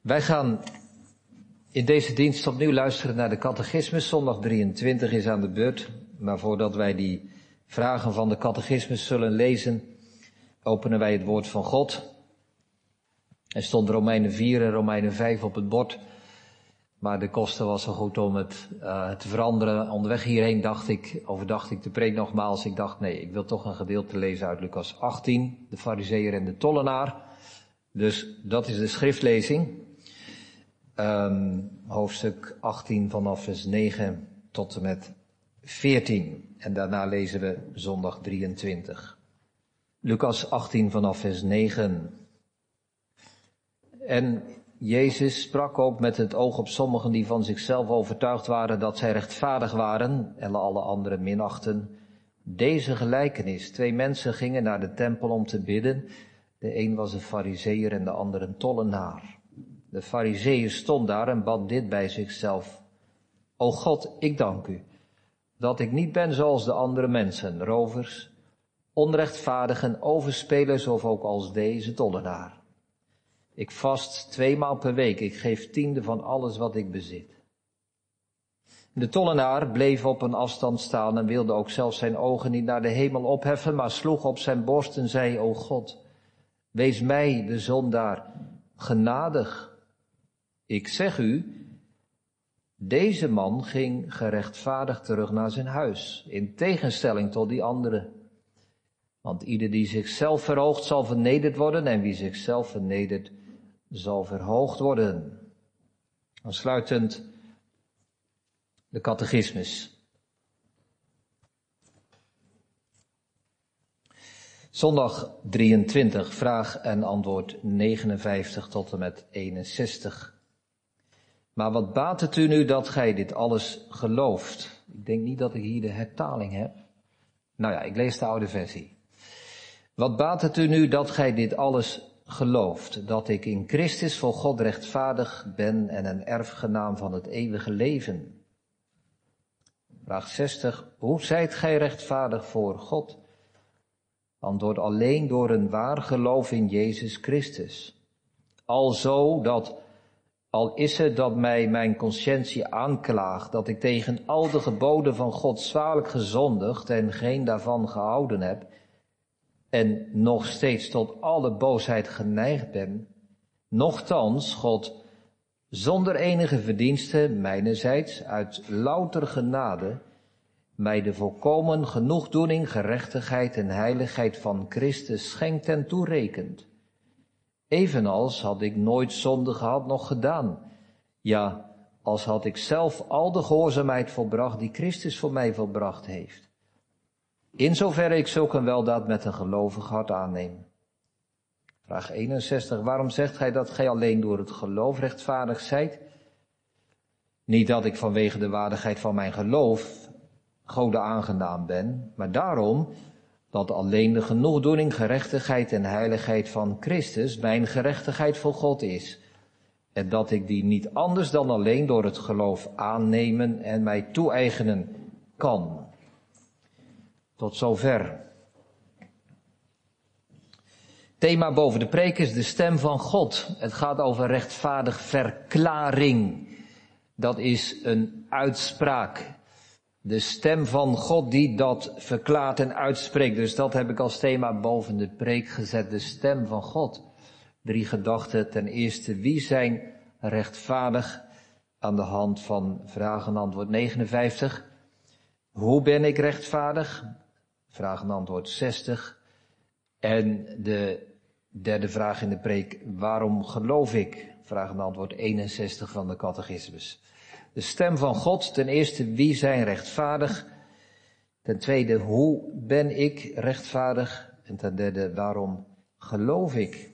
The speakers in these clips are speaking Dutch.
Wij gaan in deze dienst opnieuw luisteren naar de catechismus. Zondag 23 is aan de beurt. Maar voordat wij die vragen van de catechismus zullen lezen, openen wij het woord van God. Er stond Romeinen 4 en Romeinen 5 op het bord. Maar de kosten was zo goed om het uh, te veranderen. Onderweg hierheen dacht ik, overdacht ik de preek nogmaals. Ik dacht, nee, ik wil toch een gedeelte lezen uit Lucas 18, de fariseer en de tollenaar. Dus dat is de schriftlezing. Um, hoofdstuk 18 vanaf vers 9 tot en met 14. En daarna lezen we zondag 23. Lucas 18 vanaf vers 9. En Jezus sprak ook met het oog op sommigen die van zichzelf overtuigd waren dat zij rechtvaardig waren en alle anderen minachten. Deze gelijkenis. Twee mensen gingen naar de tempel om te bidden. De een was een fariseer en de ander een tollenaar. De fariseer stond daar en bad dit bij zichzelf. O God, ik dank u dat ik niet ben zoals de andere mensen, rovers, onrechtvaardigen, overspelers of ook als deze tollenaar. Ik vast tweemaal per week. Ik geef tiende van alles wat ik bezit. De tollenaar bleef op een afstand staan en wilde ook zelfs zijn ogen niet naar de hemel opheffen, maar sloeg op zijn borst en zei, O God, wees mij, de zondaar, genadig. Ik zeg u, deze man ging gerechtvaardigd terug naar zijn huis, in tegenstelling tot die andere. Want ieder die zichzelf verhoogt zal vernederd worden en wie zichzelf vernedert zal verhoogd worden. Aansluitend de catechismus. Zondag 23, vraag en antwoord 59 tot en met 61. Maar wat baat het u nu dat gij dit alles gelooft? Ik denk niet dat ik hier de hertaling heb. Nou ja, ik lees de oude versie. Wat baat het u nu dat gij dit alles gelooft dat ik in Christus voor God rechtvaardig ben en een erfgenaam van het eeuwige leven. Vraag 60. Hoe zijt gij rechtvaardig voor God? Antwoord alleen door een waar geloof in Jezus Christus. Alzo dat, al is het dat mij mijn conscientie aanklaagt, dat ik tegen al de geboden van God zwaarlijk gezondigd en geen daarvan gehouden heb, en nog steeds tot alle boosheid geneigd ben, nochtans God zonder enige verdienste mijnerzijds uit louter genade mij de volkomen genoegdoening, gerechtigheid en heiligheid van Christus schenkt en toerekent. Evenals had ik nooit zonde gehad nog gedaan. Ja, als had ik zelf al de gehoorzaamheid volbracht die Christus voor mij volbracht heeft. In zoverre ik zulk een weldaad met een gelovig hart aanneem. Vraag 61. Waarom zegt gij dat gij alleen door het geloof rechtvaardig zijt? Niet dat ik vanwege de waardigheid van mijn geloof Gode aangedaan ben, maar daarom dat alleen de genoegdoening, gerechtigheid en heiligheid van Christus mijn gerechtigheid voor God is. En dat ik die niet anders dan alleen door het geloof aannemen en mij toe-eigenen kan. Tot zover. Thema boven de preek is de stem van God. Het gaat over rechtvaardig verklaring. Dat is een uitspraak. De stem van God die dat verklaart en uitspreekt. Dus dat heb ik als thema boven de preek gezet. De stem van God. Drie gedachten. Ten eerste, wie zijn rechtvaardig? Aan de hand van vraag en antwoord 59. Hoe ben ik rechtvaardig? Vraag en antwoord 60. En de derde vraag in de preek, waarom geloof ik? Vraag en antwoord 61 van de catechismus. De stem van God, ten eerste, wie zijn rechtvaardig? Ten tweede, hoe ben ik rechtvaardig? En ten derde, waarom geloof ik?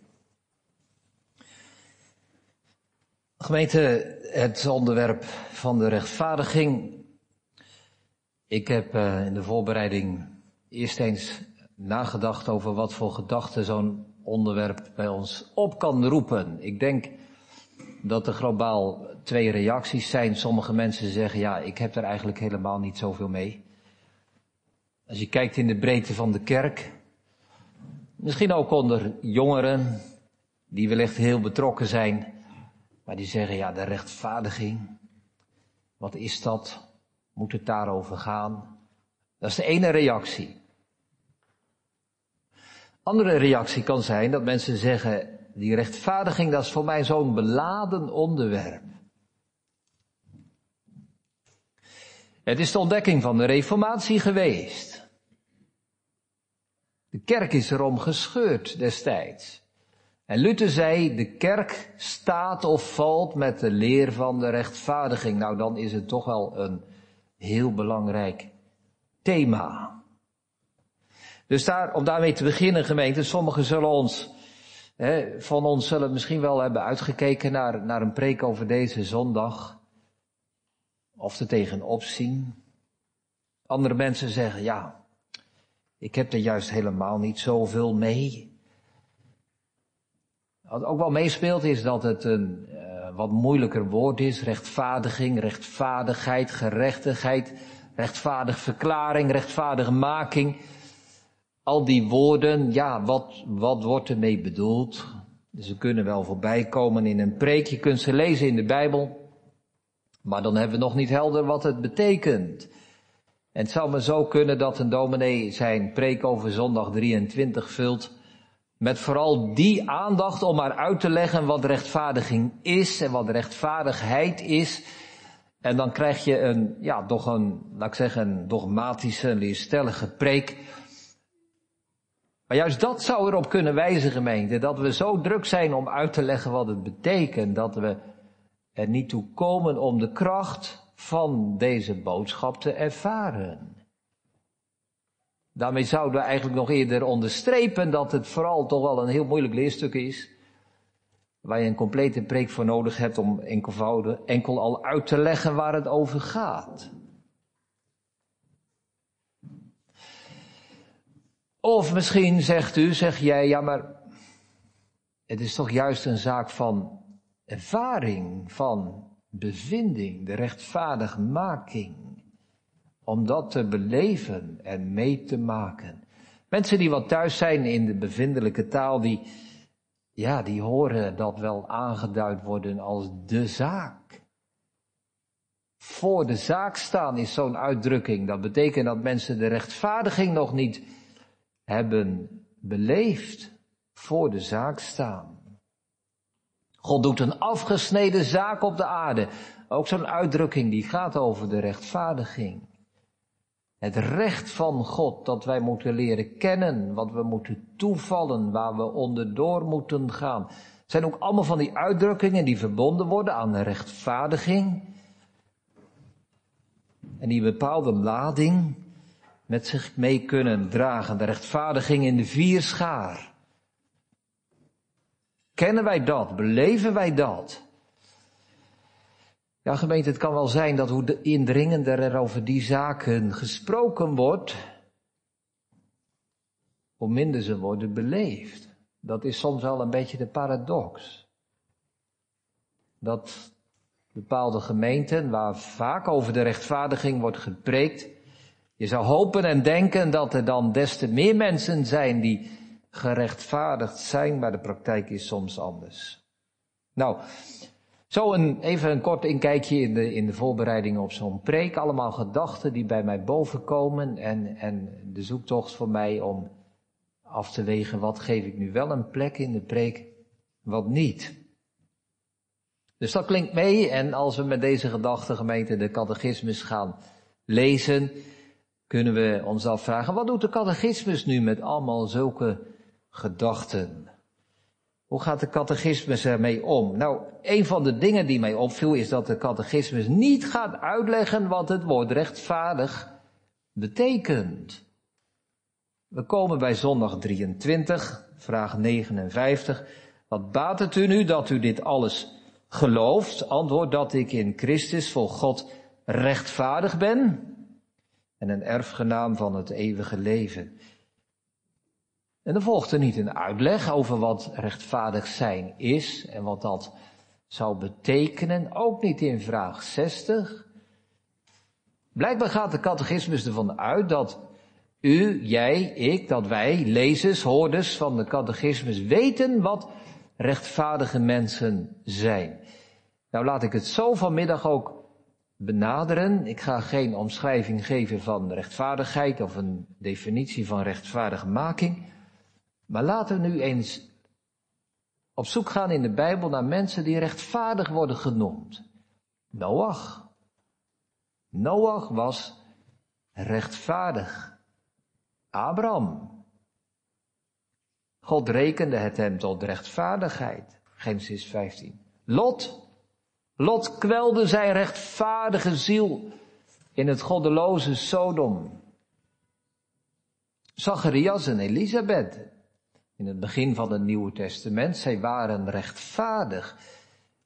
Gemeente, het onderwerp van de rechtvaardiging. Ik heb uh, in de voorbereiding eerst eens nagedacht over wat voor gedachten zo'n onderwerp bij ons op kan roepen. Ik denk dat er globaal twee reacties zijn. Sommige mensen zeggen, ja, ik heb er eigenlijk helemaal niet zoveel mee. Als je kijkt in de breedte van de kerk, misschien ook onder jongeren, die wellicht heel betrokken zijn, Maar die zeggen, ja, de rechtvaardiging, wat is dat? Moet het daarover gaan? Dat is de ene reactie. Andere reactie kan zijn dat mensen zeggen, die rechtvaardiging, dat is voor mij zo'n beladen onderwerp. Het is de ontdekking van de reformatie geweest. De kerk is erom gescheurd destijds. En Luther zei, de kerk staat of valt met de leer van de rechtvaardiging. Nou, dan is het toch wel een heel belangrijk thema. Dus daar, om daarmee te beginnen, gemeente, sommigen zullen ons, van ons zullen misschien wel hebben uitgekeken naar, naar een preek over deze zondag. Of er tegenop zien. Andere mensen zeggen, ja, ik heb er juist helemaal niet zoveel mee. Wat ook wel meespeelt is dat het een uh, wat moeilijker woord is. Rechtvaardiging, rechtvaardigheid, gerechtigheid, rechtvaardig verklaring, rechtvaardige making. Al die woorden, ja, wat, wat wordt ermee bedoeld? Ze kunnen wel voorbij komen in een preek. Je kunt ze lezen in de Bijbel. Maar dan hebben we nog niet helder wat het betekent. En het zou maar zo kunnen dat een dominee zijn preek over zondag 23 vult met vooral die aandacht om maar uit te leggen wat rechtvaardiging is en wat rechtvaardigheid is. En dan krijg je een, ja, toch een, laat ik zeggen, een dogmatische, leerstellige preek. Maar juist dat zou erop kunnen wijzen, gemeente, dat we zo druk zijn om uit te leggen wat het betekent, dat we er niet toe komen om de kracht van deze boodschap te ervaren. Daarmee zouden we eigenlijk nog eerder onderstrepen dat het vooral toch wel een heel moeilijk leerstuk is. Waar je een complete preek voor nodig hebt om enkelvouden, enkel al uit te leggen waar het over gaat. Of misschien zegt u, zeg jij, ja maar het is toch juist een zaak van ervaring, van bevinding, de rechtvaardigmaking om dat te beleven en mee te maken. Mensen die wat thuis zijn in de bevindelijke taal, die, ja, die horen dat wel aangeduid worden als de zaak. Voor de zaak staan is zo'n uitdrukking. Dat betekent dat mensen de rechtvaardiging nog niet hebben beleefd. Voor de zaak staan. God doet een afgesneden zaak op de aarde. Ook zo'n uitdrukking die gaat over de rechtvaardiging. Het recht van God dat wij moeten leren kennen, wat we moeten toevallen, waar we onderdoor moeten gaan. zijn ook allemaal van die uitdrukkingen die verbonden worden aan de rechtvaardiging. En die bepaalde lading met zich mee kunnen dragen. De rechtvaardiging in de vier schaar. Kennen wij dat? Beleven wij dat? Ja, gemeente, het kan wel zijn dat hoe indringender er over die zaken gesproken wordt, hoe minder ze worden beleefd. Dat is soms wel een beetje de paradox. Dat bepaalde gemeenten, waar vaak over de rechtvaardiging wordt gepreekt, je zou hopen en denken dat er dan des te meer mensen zijn die gerechtvaardigd zijn, maar de praktijk is soms anders. Nou, zo een, even een kort inkijkje in de, in de voorbereiding op zo'n preek. Allemaal gedachten die bij mij bovenkomen en, en de zoektocht voor mij om af te wegen wat geef ik nu wel een plek in de preek, wat niet. Dus dat klinkt mee en als we met deze gedachten gemeente de catechismus gaan lezen, kunnen we ons afvragen, wat doet de catechismus nu met allemaal zulke gedachten? Hoe gaat de catechismus ermee om? Nou, een van de dingen die mij opviel is dat de catechismus niet gaat uitleggen wat het woord rechtvaardig betekent. We komen bij zondag 23, vraag 59. Wat baat het u nu dat u dit alles gelooft? Antwoord dat ik in Christus voor God rechtvaardig ben en een erfgenaam van het eeuwige leven. En er volgde niet een uitleg over wat rechtvaardig zijn is en wat dat zou betekenen, ook niet in vraag 60. Blijkbaar gaat de catechismus ervan uit dat u, jij, ik, dat wij, lezers, hoorders van de catechismus, weten wat rechtvaardige mensen zijn. Nou laat ik het zo vanmiddag ook benaderen. Ik ga geen omschrijving geven van rechtvaardigheid of een definitie van rechtvaardigmaking. Maar laten we nu eens op zoek gaan in de Bijbel naar mensen die rechtvaardig worden genoemd. Noach. Noach was rechtvaardig. Abraham. God rekende het hem tot rechtvaardigheid. Genesis 15. Lot. Lot kwelde zijn rechtvaardige ziel in het goddeloze Sodom. Zacharias en Elisabeth. In het begin van het Nieuwe Testament, zij waren rechtvaardig.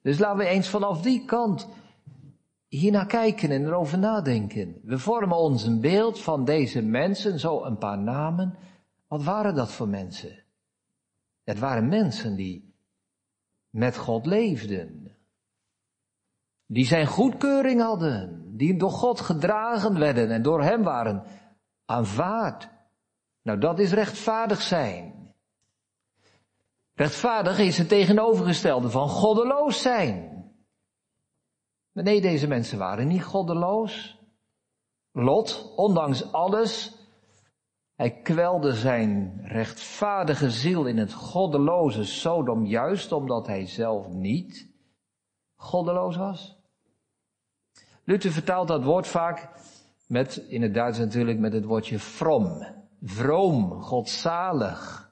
Dus laten we eens vanaf die kant hiernaar kijken en erover nadenken. We vormen ons een beeld van deze mensen, zo een paar namen. Wat waren dat voor mensen? Het waren mensen die met God leefden. Die zijn goedkeuring hadden. Die door God gedragen werden en door hem waren aanvaard. Nou, dat is rechtvaardig zijn. Rechtvaardig is het tegenovergestelde van goddeloos zijn. Maar nee, deze mensen waren niet goddeloos. Lot, ondanks alles, hij kwelde zijn rechtvaardige ziel in het goddeloze Sodom, juist omdat hij zelf niet goddeloos was. Luther vertaalt dat woord vaak met, in het Duits natuurlijk, met het woordje from. Vroom, godzalig.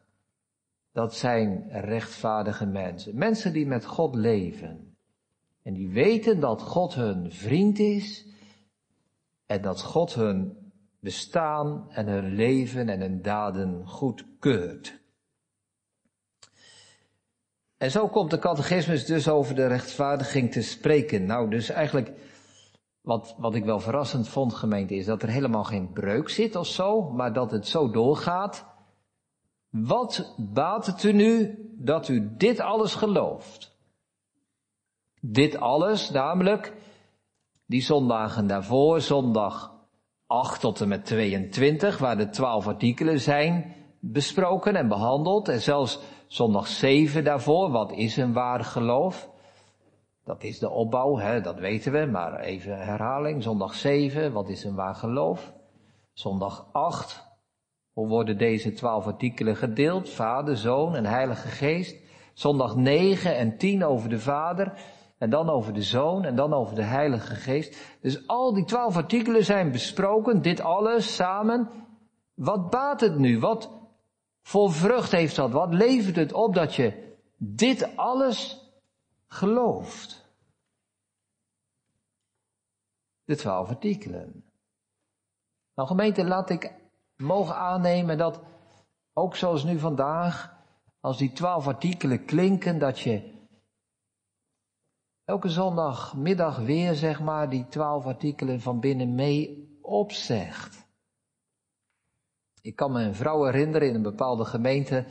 Dat zijn rechtvaardige mensen. Mensen die met God leven. En die weten dat God hun vriend is. En dat God hun bestaan en hun leven en hun daden goedkeurt. En zo komt de catechismus dus over de rechtvaardiging te spreken. Nou, dus eigenlijk, wat, wat ik wel verrassend vond, gemeente, is dat er helemaal geen breuk zit of zo, maar dat het zo doorgaat. Wat baat het u nu dat u dit alles gelooft? Dit alles, namelijk die zondagen daarvoor, zondag 8 tot en met 22, waar de 12 artikelen zijn besproken en behandeld. En zelfs zondag 7 daarvoor, wat is een waar geloof? Dat is de opbouw, hè, dat weten we, maar even herhaling. Zondag 7, wat is een waar geloof? Zondag 8, hoe worden deze 12 artikelen gedeeld? Vader, Zoon en Heilige Geest. Zondag 9 en 10 over de Vader. En dan over de Zoon en dan over de Heilige Geest. Dus al die twaalf artikelen zijn besproken, dit alles samen. Wat baat het nu? Wat voor vrucht heeft dat? Wat levert het op dat je dit alles gelooft? De twaalf artikelen. Nou gemeente, laat ik mogen aannemen dat ook zoals nu vandaag, als die twaalf artikelen klinken, dat je elke zondagmiddag weer, zeg maar, die twaalf artikelen van binnen mee opzegt. Ik kan me een vrouw herinneren in een bepaalde gemeente,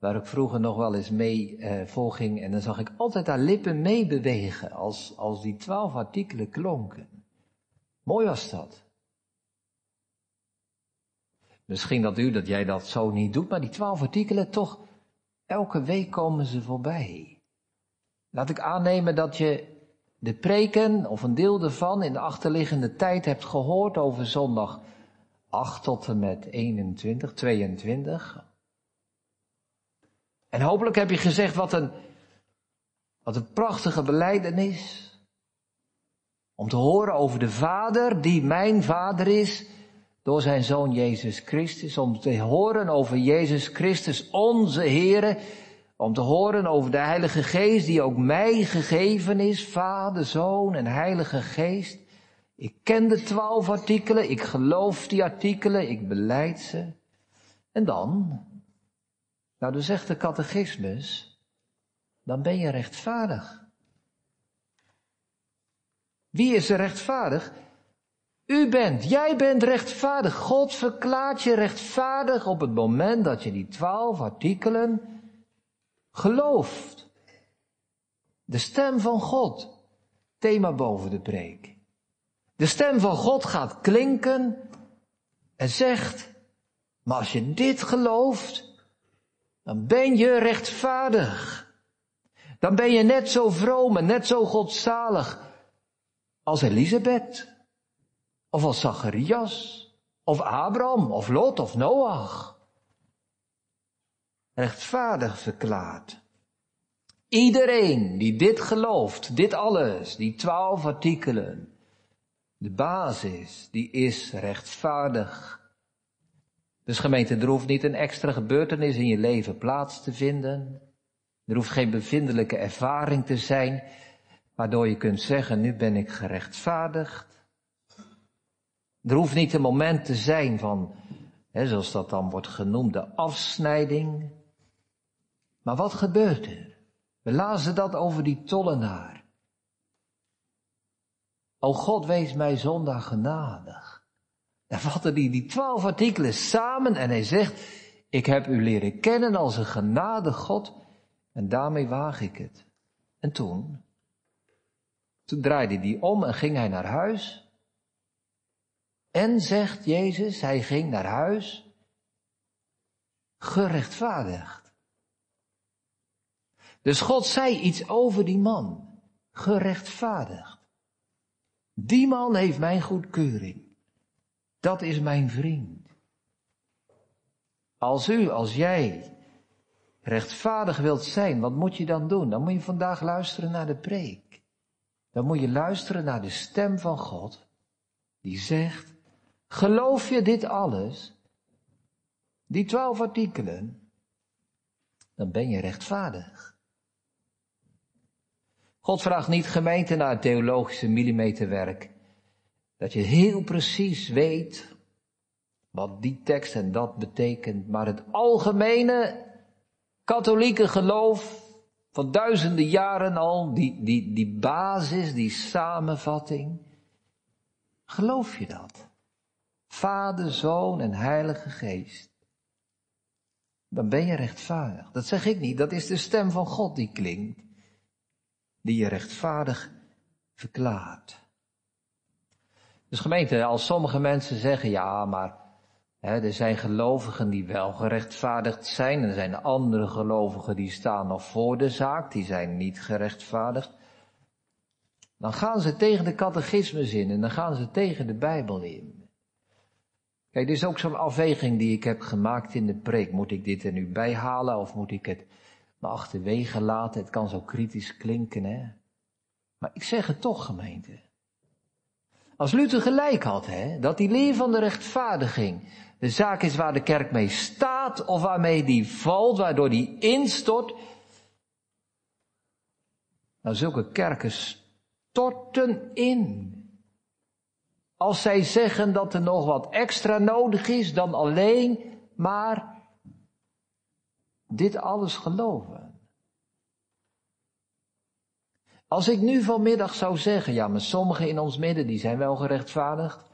waar ik vroeger nog wel eens mee eh, volging, en dan zag ik altijd haar lippen meebewegen als, als die twaalf artikelen klonken. Mooi was dat. Misschien dat u, dat jij dat zo niet doet, maar die twaalf artikelen toch, elke week komen ze voorbij. Laat ik aannemen dat je de preken of een deel ervan in de achterliggende tijd hebt gehoord over zondag 8 tot en met 21, 22. En hopelijk heb je gezegd wat een, wat een prachtige beleidenis. Om te horen over de Vader die mijn Vader is door zijn Zoon Jezus Christus. Om te horen over Jezus Christus, onze Here om te horen over de Heilige Geest die ook mij gegeven is, Vader, Zoon en Heilige Geest. Ik ken de twaalf artikelen, ik geloof die artikelen, ik beleid ze. En dan, nou dan zegt de catechismus, dan ben je rechtvaardig. Wie is er rechtvaardig? U bent, jij bent rechtvaardig. God verklaart je rechtvaardig op het moment dat je die twaalf artikelen gelooft. De stem van God. Thema boven de preek. De stem van God gaat klinken en zegt, maar als je dit gelooft, dan ben je rechtvaardig. Dan ben je net zo vroom en net zo godzalig als Elisabeth. Of als Zacharias. Of Abraham, of Lot, of Noach. Rechtvaardig verklaard. Iedereen die dit gelooft, dit alles, die twaalf artikelen, de basis, die is rechtvaardig. Dus gemeente, er hoeft niet een extra gebeurtenis in je leven plaats te vinden. Er hoeft geen bevindelijke ervaring te zijn, waardoor je kunt zeggen, nu ben ik gerechtvaardigd. Er hoeft niet een moment te zijn van, hè, zoals dat dan wordt genoemd, de afsnijding. Maar wat gebeurt er? We lazen dat over die tollenaar. O God, wees mij zondag genadig. Dan vatte hij die twaalf artikelen samen en hij zegt, ik heb u leren kennen als een genade God en daarmee waag ik het. En toen, toen draaide hij om en ging hij naar huis. En zegt Jezus, hij ging naar huis gerechtvaardigd. Dus God zei iets over die man, gerechtvaardigd. Die man heeft mijn goedkeuring. Dat is mijn vriend. Als u, als jij rechtvaardig wilt zijn, wat moet je dan doen? Dan moet je vandaag luisteren naar de preek. Dan moet je luisteren naar de stem van God, die zegt, geloof je dit alles, die twaalf artikelen, dan ben je rechtvaardig. God vraagt niet gemeente naar het theologische millimeterwerk. Dat je heel precies weet wat die tekst en dat betekent, maar het algemene katholieke geloof van duizenden jaren al, die, die, die basis, die samenvatting, geloof je dat? Vader, Zoon en Heilige Geest. Dan ben je rechtvaardig. Dat zeg ik niet, dat is de stem van God die klinkt die je rechtvaardig verklaart. Dus gemeente, als sommige mensen zeggen, ja, maar hè, er zijn gelovigen die wel gerechtvaardigd zijn, er zijn andere gelovigen die staan nog voor de zaak, die zijn niet gerechtvaardigd. Dan gaan ze tegen de catechismus in en dan gaan ze tegen de Bijbel in. Kijk, dit is ook zo'n afweging die ik heb gemaakt in de preek. Moet ik dit er nu bijhalen of moet ik het maar achterwege laten. Het kan zo kritisch klinken, hè. Maar ik zeg het toch, gemeente. Als Luther gelijk had, hè, dat die leer van de rechtvaardiging de zaak is waar de kerk mee staat of waarmee die valt, waardoor die instort. Nou, zulke kerken storten in. Als zij zeggen dat er nog wat extra nodig is dan alleen maar dit alles geloven? Als ik nu vanmiddag zou zeggen, ja, maar sommigen in ons midden, die zijn wel gerechtvaardigd.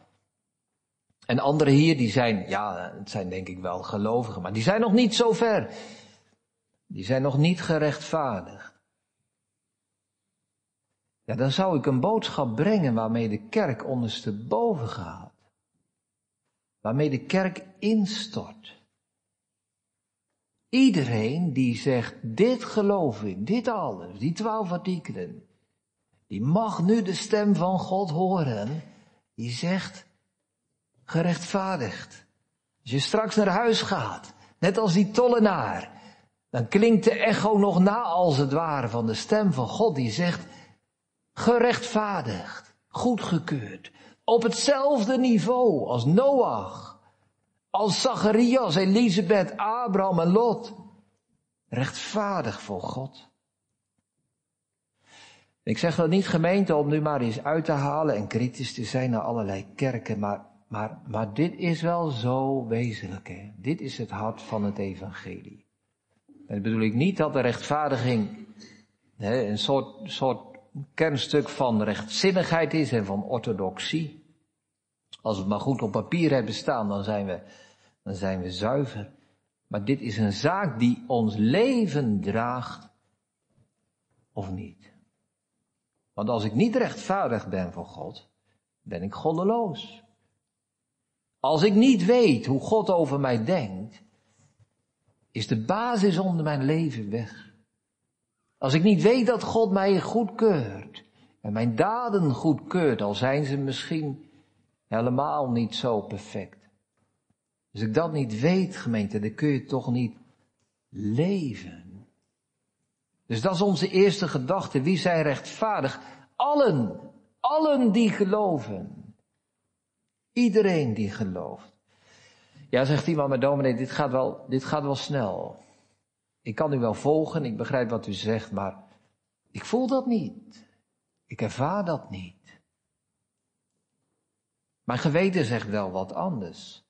En anderen hier, die zijn, ja, het zijn denk ik wel gelovigen, maar die zijn nog niet zo ver. Die zijn nog niet gerechtvaardigd. Ja, dan zou ik een boodschap brengen waarmee de kerk ondersteboven gaat. Waarmee de kerk instort. Iedereen die zegt, dit geloof ik, dit alles, die twaalf artikelen, die mag nu de stem van God horen, die zegt, gerechtvaardigd. Als je straks naar huis gaat, net als die tollenaar, dan klinkt de echo nog na als het ware van de stem van God die zegt, gerechtvaardigd, goedgekeurd, op hetzelfde niveau als Noach, als Zacharias, Elisabeth, Abraham en Lot. Rechtvaardig voor God. Ik zeg dat niet gemeente om nu maar eens uit te halen en kritisch te zijn naar allerlei kerken, maar, maar, maar dit is wel zo wezenlijk. Hè? Dit is het hart van het evangelie. En bedoel ik niet dat de rechtvaardiging hè, een soort, soort kernstuk van rechtzinnigheid is en van orthodoxie. Als we het maar goed op papier hebben staan, dan zijn we dan zijn we zuiver. Maar dit is een zaak die ons leven draagt of niet. Want als ik niet rechtvaardig ben voor God, ben ik goddeloos. Als ik niet weet hoe God over mij denkt, is de basis onder mijn leven weg. Als ik niet weet dat God mij goedkeurt en mijn daden goedkeurt, al zijn ze misschien helemaal niet zo perfect. Als ik dat niet weet, gemeente, dan kun je toch niet leven. Dus dat is onze eerste gedachte. Wie zijn rechtvaardig? Allen, allen die geloven. Iedereen die gelooft. Ja, zegt iemand, maar dominee, dit gaat wel, dit gaat wel snel. Ik kan u wel volgen, ik begrijp wat u zegt, maar ik voel dat niet. Ik ervaar dat niet. Mijn geweten zegt wel wat anders.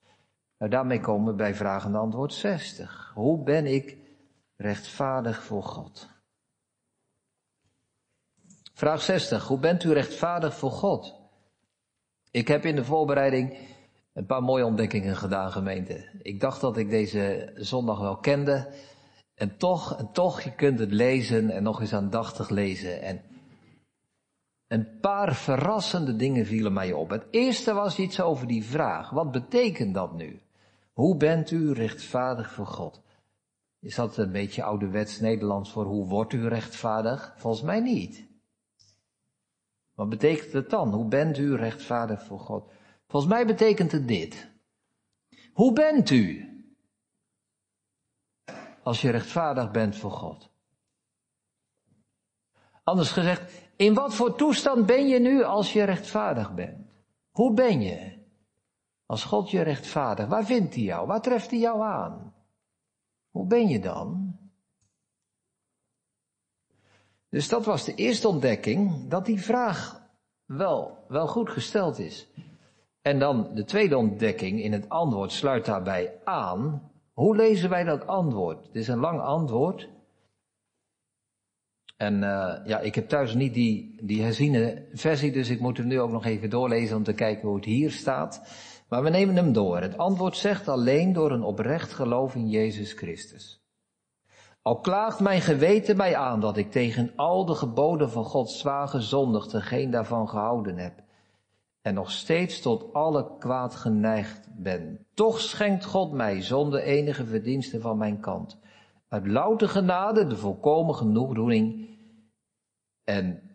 Nou, daarmee komen we bij vraag en antwoord 60. Hoe ben ik rechtvaardig voor God? Vraag 60. Hoe bent u rechtvaardig voor God? Ik heb in de voorbereiding een paar mooie ontdekkingen gedaan, gemeente. Ik dacht dat ik deze zondag wel kende. En toch, en toch, je kunt het lezen en nog eens aandachtig lezen. En een paar verrassende dingen vielen mij op. Het eerste was iets over die vraag. Wat betekent dat nu? Hoe bent u rechtvaardig voor God? Is dat een beetje ouderwets Nederlands voor hoe wordt u rechtvaardig? Volgens mij niet. Wat betekent het dan? Hoe bent u rechtvaardig voor God? Volgens mij betekent het dit. Hoe bent u als je rechtvaardig bent voor God? Anders gezegd, in wat voor toestand ben je nu als je rechtvaardig bent? Hoe ben je als God je rechtvaardig? Waar vindt hij jou? Waar treft hij jou aan? Hoe ben je dan? Dus dat was de eerste ontdekking, dat die vraag wel, wel goed gesteld is. En dan de tweede ontdekking in het antwoord sluit daarbij aan. Hoe lezen wij dat antwoord? Het is een lang antwoord. En uh, ja, ik heb thuis niet die, die herziene versie, dus ik moet hem nu ook nog even doorlezen om te kijken hoe het hier staat. Maar we nemen hem door. Het antwoord zegt alleen door een oprecht geloof in Jezus Christus. Al klaagt mijn geweten mij aan dat ik tegen al de geboden van God zwaar gezondigd geen daarvan gehouden heb. En nog steeds tot alle kwaad geneigd ben. Toch schenkt God mij zonder enige verdienste van mijn kant. Uit louter genade de volkomen genoegdoening en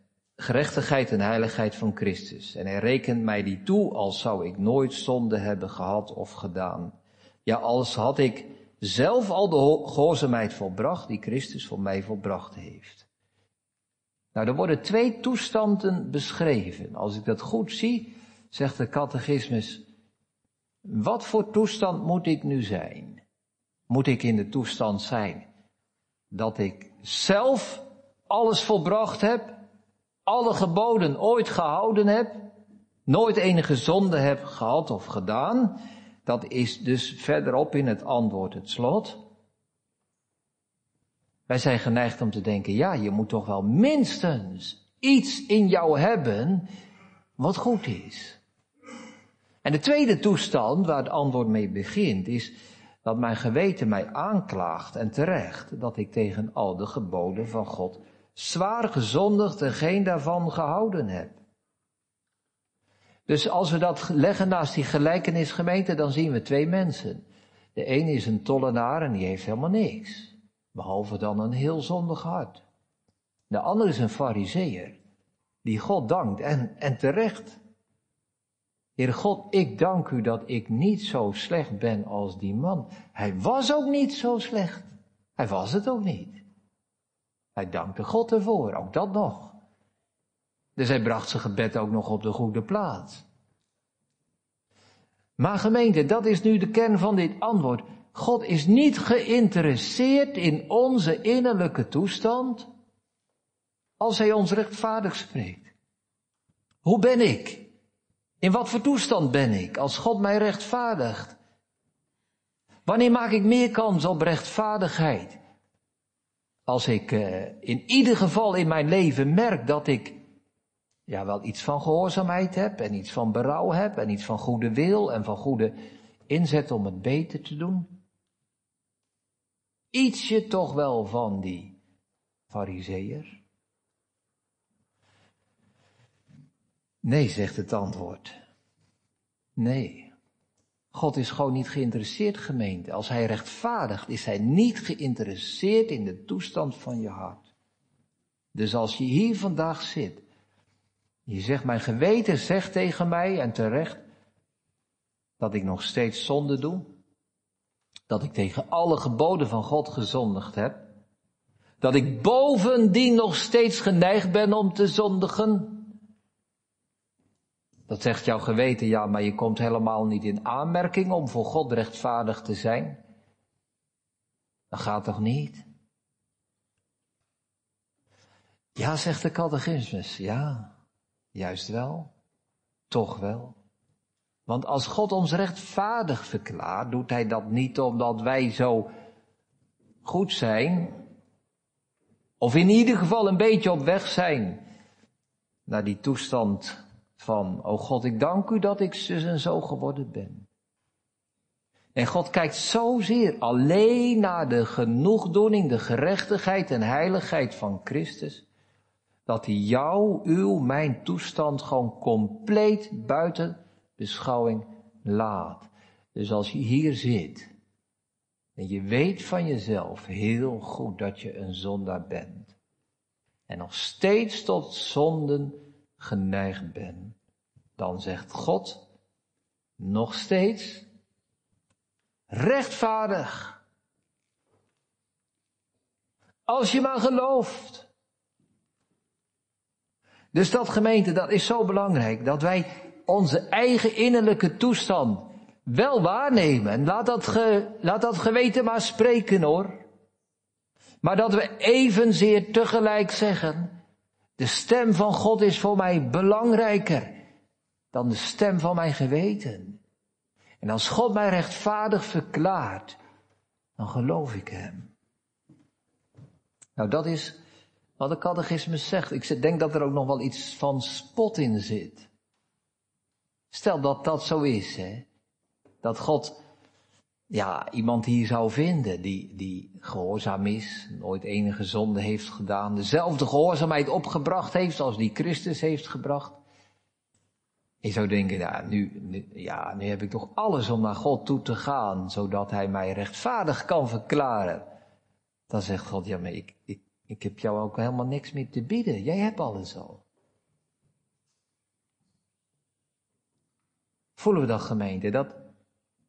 gerechtigheid en heiligheid van Christus. En hij rekent mij die toe als zou ik nooit zonde hebben gehad of gedaan. Ja, als had ik zelf al de gehoorzaamheid volbracht die Christus voor mij volbracht heeft. Nou, er worden twee toestanden beschreven. Als ik dat goed zie, zegt de catechismus, wat voor toestand moet ik nu zijn? Moet ik in de toestand zijn dat ik zelf alles volbracht heb, alle geboden ooit gehouden heb, nooit enige zonde heb gehad of gedaan? Dat is dus verderop in het antwoord het slot. Wij zijn geneigd om te denken, ja, je moet toch wel minstens iets in jou hebben wat goed is. En de tweede toestand waar het antwoord mee begint is dat mijn geweten mij aanklaagt en terecht dat ik tegen al de geboden van God zwaar gezondigd en geen daarvan gehouden heb. Dus als we dat leggen naast die gelijkenisgemeente, dan zien we twee mensen. De ene is een tollenaar en die heeft helemaal niks. Behalve dan een heel zondig hart. De andere is een fariseer. Die God dankt en, en terecht. Heer God, ik dank u dat ik niet zo slecht ben als die man. Hij was ook niet zo slecht. Hij was het ook niet. Hij dankte God ervoor, ook dat nog. Dus hij bracht zijn gebed ook nog op de goede plaats. Maar gemeente, dat is nu de kern van dit antwoord. God is niet geïnteresseerd in onze innerlijke toestand als hij ons rechtvaardig spreekt. Hoe ben ik? In wat voor toestand ben ik als God mij rechtvaardigt? Wanneer maak ik meer kans op rechtvaardigheid? Als ik uh, in ieder geval in mijn leven merk dat ik ja, wel iets van gehoorzaamheid heb en iets van berouw heb en iets van goede wil en van goede inzet om het beter te doen. Ietsje toch wel van die fariseer? Nee, zegt het antwoord. Nee. God is gewoon niet geïnteresseerd, gemeente. Als hij rechtvaardigt, is hij niet geïnteresseerd in de toestand van je hart. Dus als je hier vandaag zit, je zegt, mijn geweten zegt tegen mij en terecht dat ik nog steeds zonde doe, dat ik tegen alle geboden van God gezondigd heb, dat ik bovendien nog steeds geneigd ben om te zondigen. Dat zegt jouw geweten, ja, maar je komt helemaal niet in aanmerking om voor God rechtvaardig te zijn. Dat gaat toch niet? Ja, zegt de catechismus, ja, juist wel, toch wel. Want als God ons rechtvaardig verklaart, doet Hij dat niet omdat wij zo goed zijn, of in ieder geval een beetje op weg zijn naar die toestand van, oh God, ik dank u dat ik zus en zo geworden ben. En God kijkt zozeer alleen naar de genoegdoening, de gerechtigheid en heiligheid van Christus, dat hij jou, uw, mijn toestand gewoon compleet buiten beschouwing laat. Dus als je hier zit en je weet van jezelf heel goed dat je een zondaar bent en nog steeds tot zonden geneigd bent, dan zegt God nog steeds rechtvaardig. Als je maar gelooft. Dus dat gemeente, dat is zo belangrijk, dat wij onze eigen innerlijke toestand wel waarnemen. En laat dat, ge, laat dat geweten maar spreken hoor. Maar dat we evenzeer tegelijk zeggen, de stem van God is voor mij belangrijker dan de stem van mijn geweten. En als God mij rechtvaardig verklaart, dan geloof ik hem. Nou, dat is wat de catechismus zegt. Ik denk dat er ook nog wel iets van spot in zit. Stel dat dat zo is, hè. Dat God, ja, iemand hier zou vinden die, die gehoorzaam is, nooit enige zonde heeft gedaan, dezelfde gehoorzaamheid opgebracht heeft als die Christus heeft gebracht. Je zou denken, ja nu, ja, nu heb ik toch alles om naar God toe te gaan, zodat Hij mij rechtvaardig kan verklaren. Dan zegt God, ja, maar ik, ik, ik heb jou ook helemaal niks meer te bieden. Jij hebt alles al. Voelen we dat gemeente? Dat,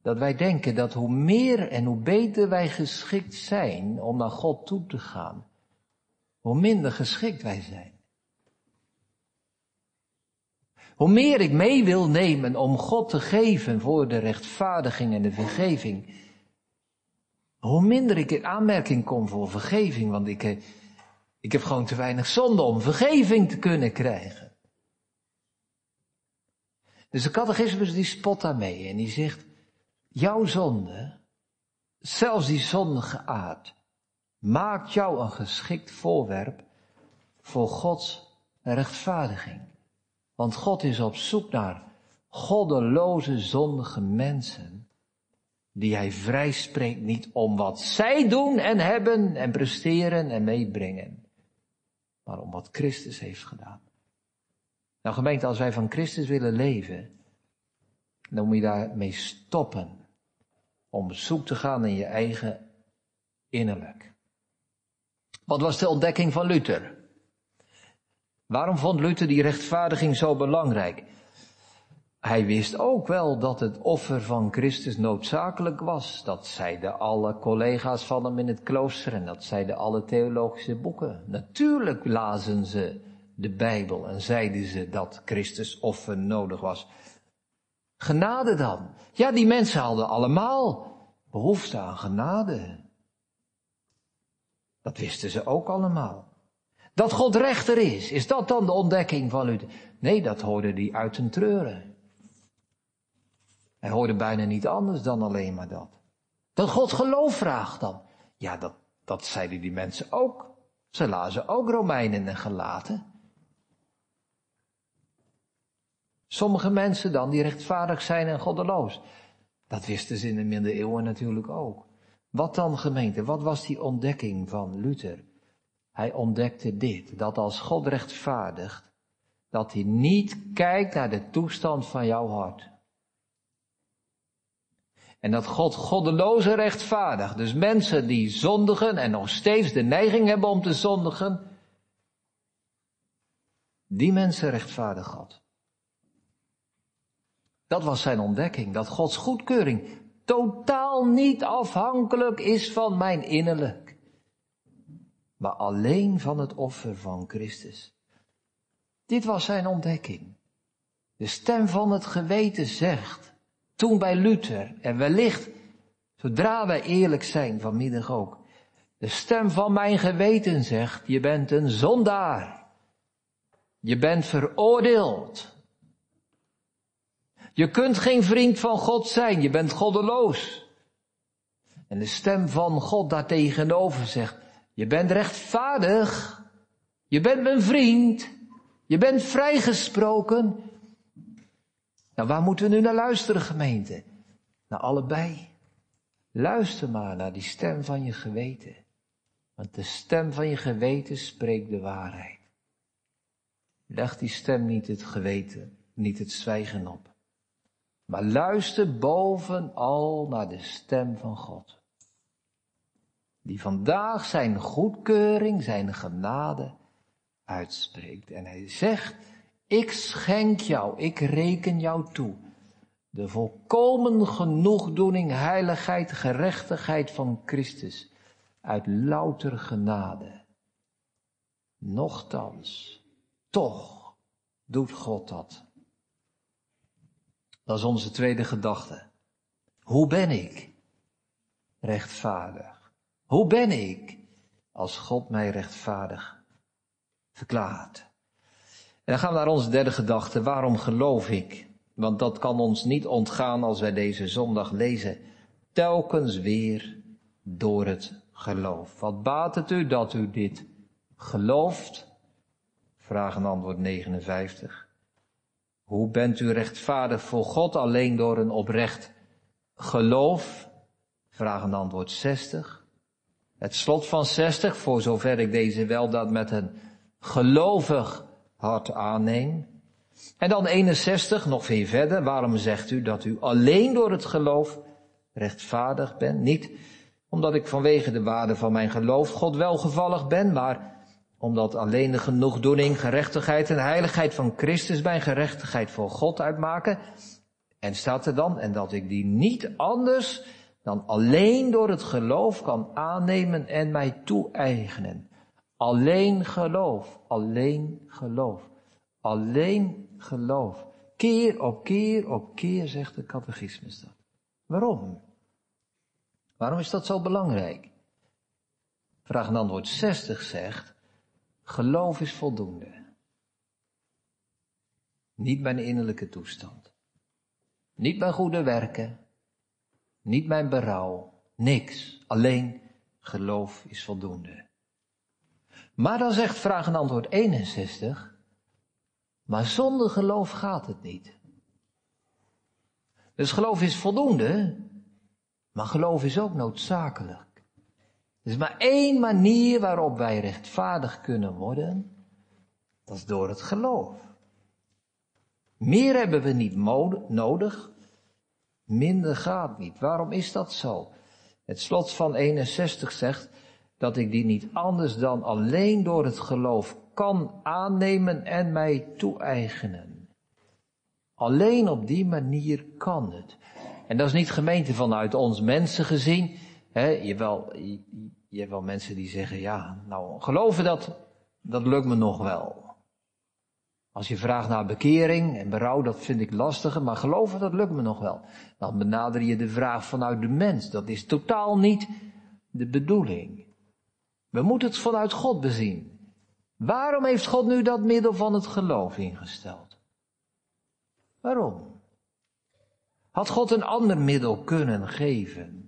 dat wij denken dat hoe meer en hoe beter wij geschikt zijn om naar God toe te gaan, hoe minder geschikt wij zijn. Hoe meer ik mee wil nemen om God te geven voor de rechtvaardiging en de vergeving, hoe minder ik in aanmerking kom voor vergeving, want ik, eh, ik heb gewoon te weinig zonde om vergeving te kunnen krijgen. Dus de catechismus die spot daarmee en die zegt, jouw zonde, zelfs die zondige aard, maakt jou een geschikt voorwerp voor Gods rechtvaardiging. Want God is op zoek naar goddeloze, zondige mensen, die hij vrijspreekt niet om wat zij doen en hebben en presteren en meebrengen, maar om wat Christus heeft gedaan. Nou gemeente, als wij van Christus willen leven, dan moet je daarmee stoppen. Om zoek te gaan in je eigen innerlijk. Wat was de ontdekking van Luther? Waarom vond Luther die rechtvaardiging zo belangrijk? Hij wist ook wel dat het offer van Christus noodzakelijk was. Dat zeiden alle collega's van hem in het klooster en dat zeiden alle theologische boeken. Natuurlijk lazen ze de Bijbel en zeiden ze dat Christus offer nodig was. Genade dan. Ja, die mensen hadden allemaal behoefte aan genade. Dat wisten ze ook allemaal. Dat God rechter is, is dat dan de ontdekking van u? Nee, dat hoorde hij uit een treuren. Hij hoorde bijna niet anders dan alleen maar dat. Dat God geloof vraagt dan. Ja, dat, dat zeiden die mensen ook. Ze lazen ook Romeinen en gelaten. Sommige mensen dan die rechtvaardig zijn en goddeloos. Dat wisten ze in de middeleeuwen natuurlijk ook. Wat dan gemeente? Wat was die ontdekking van Luther? Hij ontdekte dit, dat als God rechtvaardigt, dat hij niet kijkt naar de toestand van jouw hart. En dat God goddeloze rechtvaardigt. Dus mensen die zondigen en nog steeds de neiging hebben om te zondigen, die mensen rechtvaardig God. Dat was zijn ontdekking, dat Gods goedkeuring totaal niet afhankelijk is van mijn innerlijk, maar alleen van het offer van Christus. Dit was zijn ontdekking. De stem van het geweten zegt, toen bij Luther, en wellicht, zodra wij eerlijk zijn, vanmiddag ook, de stem van mijn geweten zegt, je bent een zondaar. Je bent veroordeeld. Je kunt geen vriend van God zijn, je bent goddeloos. En de stem van God daartegenover zegt, je bent rechtvaardig, je bent mijn vriend, je bent vrijgesproken. Nou, waar moeten we nu naar luisteren, gemeente? Naar allebei. Luister maar naar die stem van je geweten. Want de stem van je geweten spreekt de waarheid. Leg die stem niet het geweten, niet het zwijgen op. Maar luister bovenal naar de stem van God. Die vandaag zijn goedkeuring, zijn genade uitspreekt. En hij zegt, ik schenk jou, ik reken jou toe. De volkomen genoegdoening, heiligheid, gerechtigheid van Christus. Uit louter genade. Nochtans, toch doet God dat. Dat is onze tweede gedachte. Hoe ben ik rechtvaardig? Hoe ben ik als God mij rechtvaardig verklaart? En dan gaan we naar onze derde gedachte. Waarom geloof ik? Want dat kan ons niet ontgaan als wij deze zondag lezen. Telkens weer door het geloof. Wat baat het u dat u dit gelooft? Vraag en antwoord 59. Hoe bent u rechtvaardig voor God alleen door een oprecht geloof? Vraag en antwoord 60. Het slot van 60, voor zover ik deze wel dat met een gelovig hart aanneem. En dan 61, nog veel verder. Waarom zegt u dat u alleen door het geloof rechtvaardig bent? Niet omdat ik vanwege de waarde van mijn geloof God welgevallig ben, maar omdat alleen de genoegdoening, gerechtigheid en heiligheid van Christus mijn gerechtigheid voor God uitmaken. En staat er dan, en dat ik die niet anders dan alleen door het geloof kan aannemen en mij toe-eigenen. Alleen geloof, alleen geloof, alleen geloof. Keer op keer op keer zegt de catechismus dat. Waarom? Waarom is dat zo belangrijk? Vraag en antwoord 60 zegt, geloof is voldoende. Niet mijn innerlijke toestand. Niet mijn goede werken. Niet mijn berouw. Niks. Alleen geloof is voldoende. Maar dan zegt vraag en antwoord 61, maar zonder geloof gaat het niet. Dus geloof is voldoende, maar geloof is ook noodzakelijk. Er is maar één manier waarop wij rechtvaardig kunnen worden. Dat is door het geloof. Meer hebben we niet nodig. Minder gaat niet. Waarom is dat zo? Het slot van 61 zegt dat ik die niet anders dan alleen door het geloof kan aannemen en mij toe-eigenen. Alleen op die manier kan het. En dat is niet gemeente vanuit ons mensen gezien. He, je, wel, je, je hebt wel mensen die zeggen, ja, nou, geloven dat, dat lukt me nog wel. Als je vraagt naar bekering en berouw, dat vind ik lastiger, maar geloven, dat lukt me nog wel. Dan benader je de vraag vanuit de mens. Dat is totaal niet de bedoeling. We moeten het vanuit God bezien. Waarom heeft God nu dat middel van het geloof ingesteld? Waarom? Had God een ander middel kunnen geven?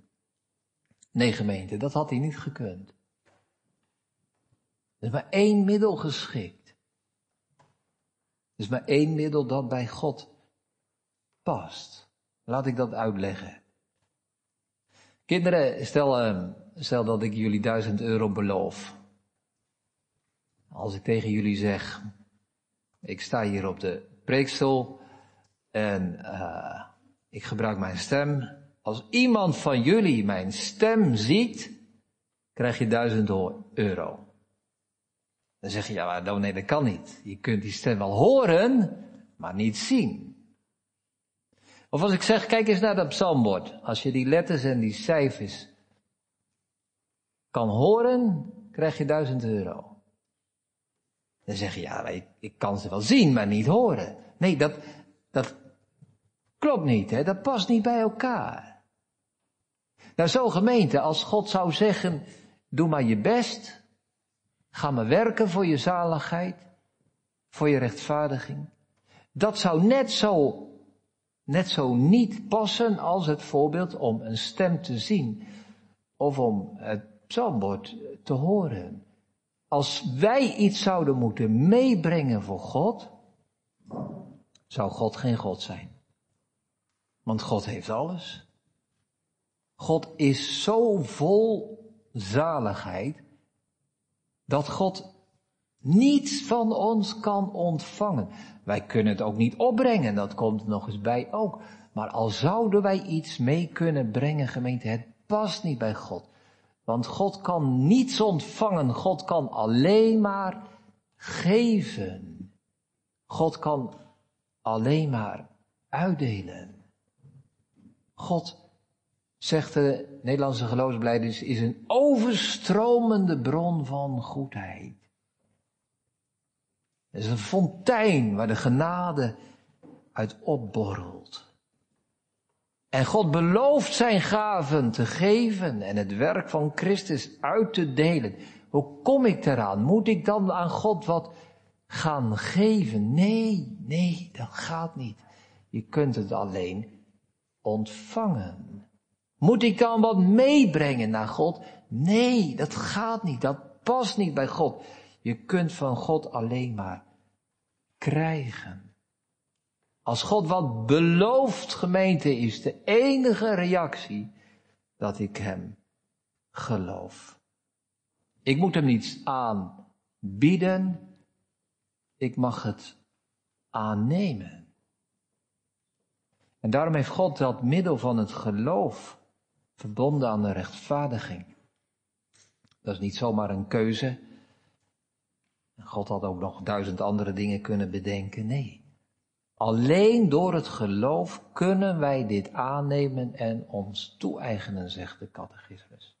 Nee, gemeente, dat had hij niet gekund. Er is maar één middel geschikt. Er is maar één middel dat bij God past. Laat ik dat uitleggen. Kinderen, stel, ehm, stel dat ik jullie duizend euro beloof. Als ik tegen jullie zeg, ik sta hier op de preekstoel en uh, ik gebruik mijn stem. Als iemand van jullie mijn stem ziet, krijg je duizend euro. Dan zeg je, ja, maar nee, dat kan niet. Je kunt die stem wel horen, maar niet zien. Of als ik zeg, kijk eens naar dat psalmbord. Als je die letters en die cijfers kan horen, krijg je duizend euro. Dan zeg je, ja, ik, ik kan ze wel zien, maar niet horen. Nee, dat, dat klopt niet, hè? dat past niet bij elkaar. Nou, zo gemeente, als God zou zeggen, doe maar je best, ga maar werken voor je zaligheid, voor je rechtvaardiging. Dat zou net zo, net zo niet passen als het voorbeeld om een stem te zien of om het psalmbord te horen. Als wij iets zouden moeten meebrengen voor God, zou God geen God zijn. Want God heeft alles. God is zo vol zaligheid dat God niets van ons kan ontvangen. Wij kunnen het ook niet opbrengen, dat komt nog eens bij ook. Maar al zouden wij iets mee kunnen brengen, gemeente, het past niet bij God. Want God kan niets ontvangen, God kan alleen maar geven. God kan alleen maar uitdelen. God, zegt de Nederlandse geloofsbeleiders, is een overstromende bron van goedheid. Het is een fontein waar de genade uit opborrelt. En God belooft zijn gaven te geven en het werk van Christus uit te delen. Hoe kom ik eraan? Moet ik dan aan God wat gaan geven? Nee, nee, dat gaat niet. Je kunt het alleen ontvangen. Moet ik dan wat meebrengen naar God? Nee, dat gaat niet. Dat past niet bij God. Je kunt van God alleen maar krijgen. Als God wat belooft, gemeente, is de enige reactie dat ik hem geloof. Ik moet hem niets aanbieden, ik mag het aannemen. En daarom heeft God dat middel van het geloof verbonden aan de rechtvaardiging. Dat is niet zomaar een keuze. God had ook nog duizend andere dingen kunnen bedenken. Nee. Alleen door het geloof kunnen wij dit aannemen en ons toe-eigenen, zegt de catechismus.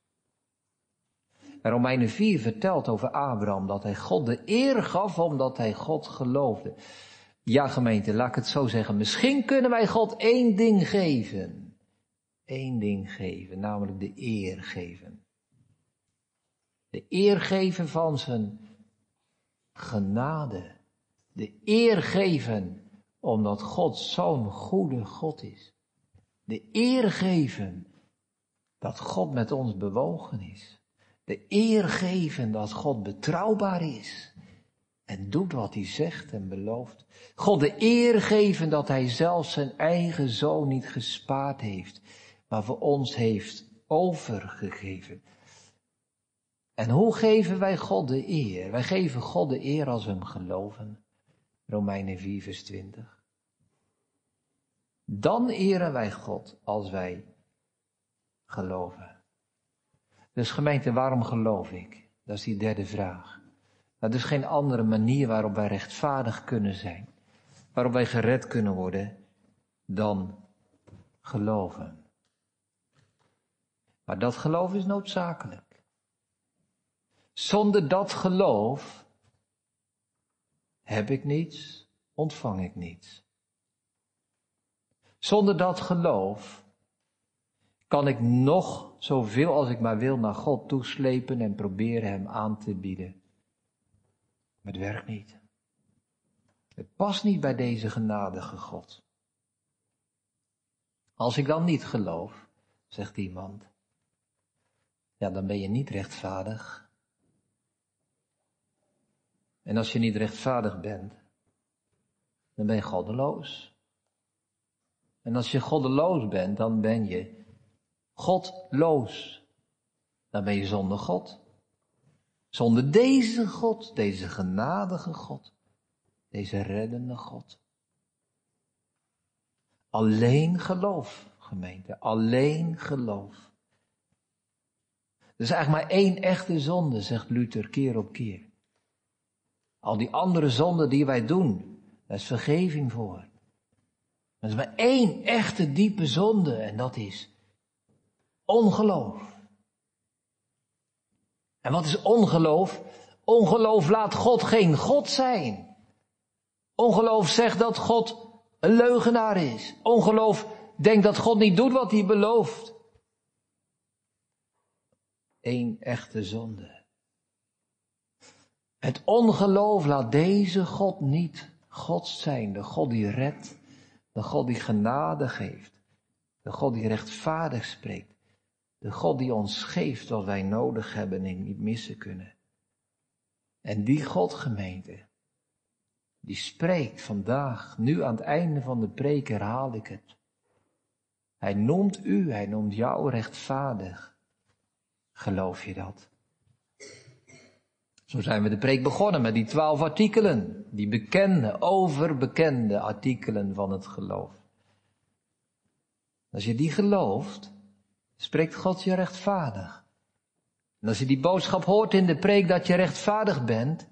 En Romeinen 4 vertelt over Abraham dat hij God de eer gaf omdat hij God geloofde. Ja gemeente, laat ik het zo zeggen. Misschien kunnen wij God één ding geven. Eén ding geven, namelijk de eer geven. De eer geven van zijn genade. De eer geven omdat God zo'n goede God is. De eer geven dat God met ons bewogen is. De eer geven dat God betrouwbaar is. En doet wat hij zegt en belooft. God de eer geven dat hij zelf zijn eigen zoon niet gespaard heeft, maar voor ons heeft overgegeven. En hoe geven wij God de eer? Wij geven God de eer als we hem geloven. Romeinen 4, vers 20. Dan eren wij God als wij geloven. Dus gemeente, waarom geloof ik? Dat is die derde vraag. Dat is geen andere manier waarop wij rechtvaardig kunnen zijn. Waarop wij gered kunnen worden dan geloven. Maar dat geloof is noodzakelijk. Zonder dat geloof heb ik niets, ontvang ik niets. Zonder dat geloof kan ik nog zoveel als ik maar wil naar God toeslepen en proberen Hem aan te bieden. Maar het werkt niet. Het past niet bij deze genadige God. Als ik dan niet geloof, zegt iemand, ja, dan ben je niet rechtvaardig. En als je niet rechtvaardig bent, dan ben je goddeloos. En als je goddeloos bent, dan ben je godloos. Dan ben je zonder God. Zonder deze God, deze genadige God, deze reddende God. Alleen geloof, gemeente, alleen geloof. Er is eigenlijk maar één echte zonde, zegt Luther keer op keer. Al die andere zonden die wij doen, daar is vergeving voor. Er is maar één echte diepe zonde en dat is ongeloof. En wat is ongeloof? Ongeloof laat God geen God zijn. Ongeloof zegt dat God een leugenaar is. Ongeloof denkt dat God niet doet wat hij belooft. Eén echte zonde. Het ongeloof laat deze God niet God zijn. De God die redt. De God die genade geeft. De God die rechtvaardig spreekt. De God die ons geeft wat wij nodig hebben en niet missen kunnen. En die God gemeente, die spreekt vandaag, nu aan het einde van de preek herhaal ik het. Hij noemt u, hij noemt jou rechtvaardig. Geloof je dat? Zo zijn we de preek begonnen met die twaalf artikelen, die bekende, overbekende artikelen van het geloof. Als je die gelooft, spreekt God je rechtvaardig. En als je die boodschap hoort in de preek dat je rechtvaardig bent,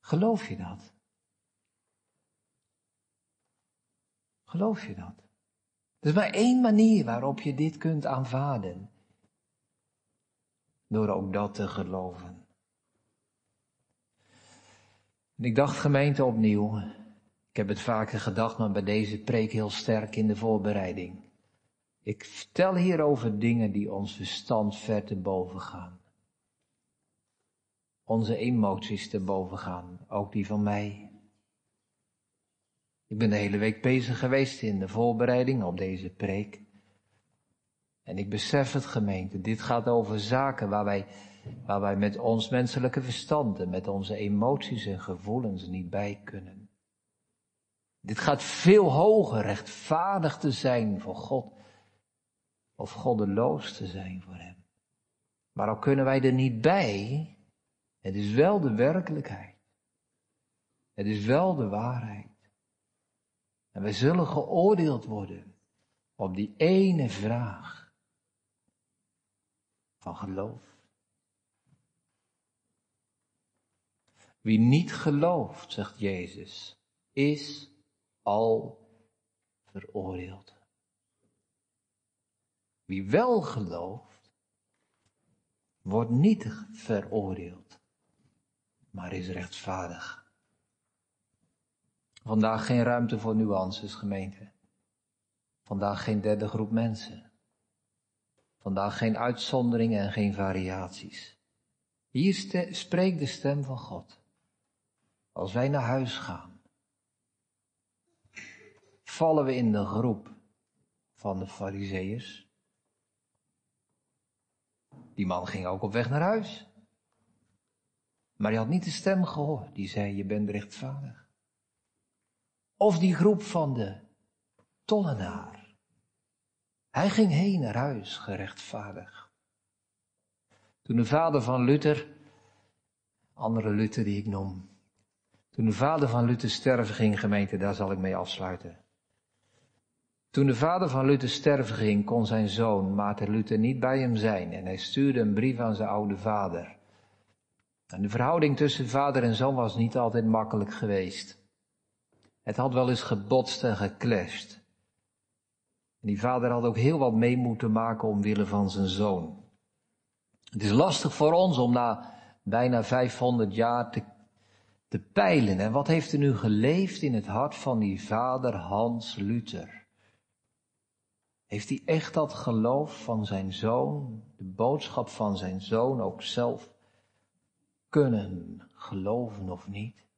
geloof je dat? Geloof je dat? Er is maar één manier waarop je dit kunt aanvaarden. Door ook dat te geloven. En ik dacht gemeente opnieuw. Ik heb het vaker gedacht, maar bij deze preek heel sterk in de voorbereiding. Ik vertel hier over dingen die ons verstand ver te boven gaan. Onze emoties te boven gaan, ook die van mij. Ik ben de hele week bezig geweest in de voorbereiding op deze preek. En ik besef het gemeente, dit gaat over zaken waar wij, waar wij met ons menselijke verstand en met onze emoties en gevoelens niet bij kunnen. Dit gaat veel hoger, rechtvaardig te zijn voor God of goddeloos te zijn voor Hem. Maar al kunnen wij er niet bij, het is wel de werkelijkheid. Het is wel de waarheid. En wij zullen geoordeeld worden op die ene vraag van geloof. Wie niet gelooft, zegt Jezus, is al veroordeeld. Wie wel gelooft, wordt niet veroordeeld, maar is rechtvaardig. Vandaag geen ruimte voor nuances, gemeente. Vandaag geen derde groep mensen. Vandaag geen uitzonderingen en geen variaties. Hier spreekt de stem van God. Als wij naar huis gaan, vallen we in de groep van de Fariseeërs die man ging ook op weg naar huis. Maar hij had niet de stem gehoord die zei, je bent rechtvaardig. Of die groep van de tollenaar. Hij ging heen naar huis, gerechtvaardig. Toen de vader van Luther, andere Luther die ik noem, toen de vader van Luther sterven ging, gemeente, daar zal ik mee afsluiten. Toen de vader van Luther sterven ging, kon zijn zoon Maarten Luther niet bij hem zijn en hij stuurde een brief aan zijn oude vader. En de verhouding tussen vader en zoon was niet altijd makkelijk geweest. Het had wel eens gebotst en geclashed. En die vader had ook heel wat mee moeten maken omwille van zijn zoon. Het is lastig voor ons om na bijna 500 jaar te, te peilen. En wat heeft er nu geleefd in het hart van die vader Hans Luther? Heeft hij echt dat geloof van zijn zoon, de boodschap van zijn zoon ook zelf kunnen geloven of niet?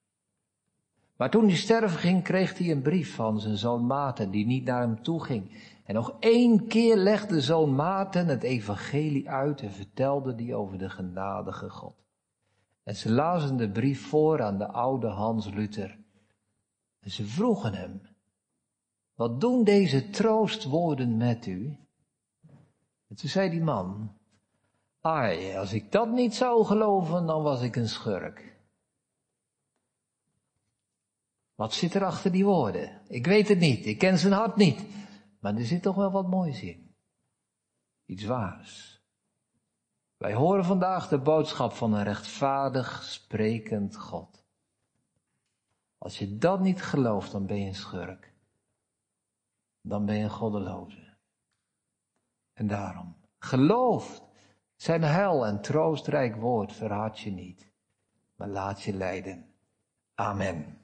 Maar toen hij sterven ging, kreeg hij een brief van zijn zoon Maarten, die niet naar hem toe ging. En nog één keer legde zoon Maarten het evangelie uit en vertelde die over de genadige God. En ze lazen de brief voor aan de oude Hans Luther. En ze vroegen hem, wat doen deze troostwoorden met u? En toen zei die man, ai, als ik dat niet zou geloven, dan was ik een schurk. Wat zit er achter die woorden? Ik weet het niet, ik ken zijn hart niet. Maar er zit toch wel wat moois in. Iets waars. Wij horen vandaag de boodschap van een rechtvaardig sprekend God. Als je dat niet gelooft, dan ben je een schurk. Dan ben je een goddeloze. En daarom, geloof zijn heil en troostrijk woord verraad je niet, maar laat je leiden. Amen.